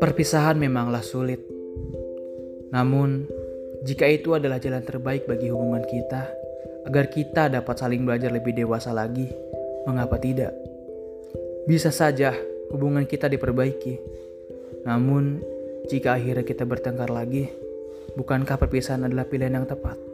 Perpisahan memanglah sulit. Namun, jika itu adalah jalan terbaik bagi hubungan kita, agar kita dapat saling belajar lebih dewasa lagi, mengapa tidak? Bisa saja hubungan kita diperbaiki. Namun, jika akhirnya kita bertengkar lagi, bukankah perpisahan adalah pilihan yang tepat?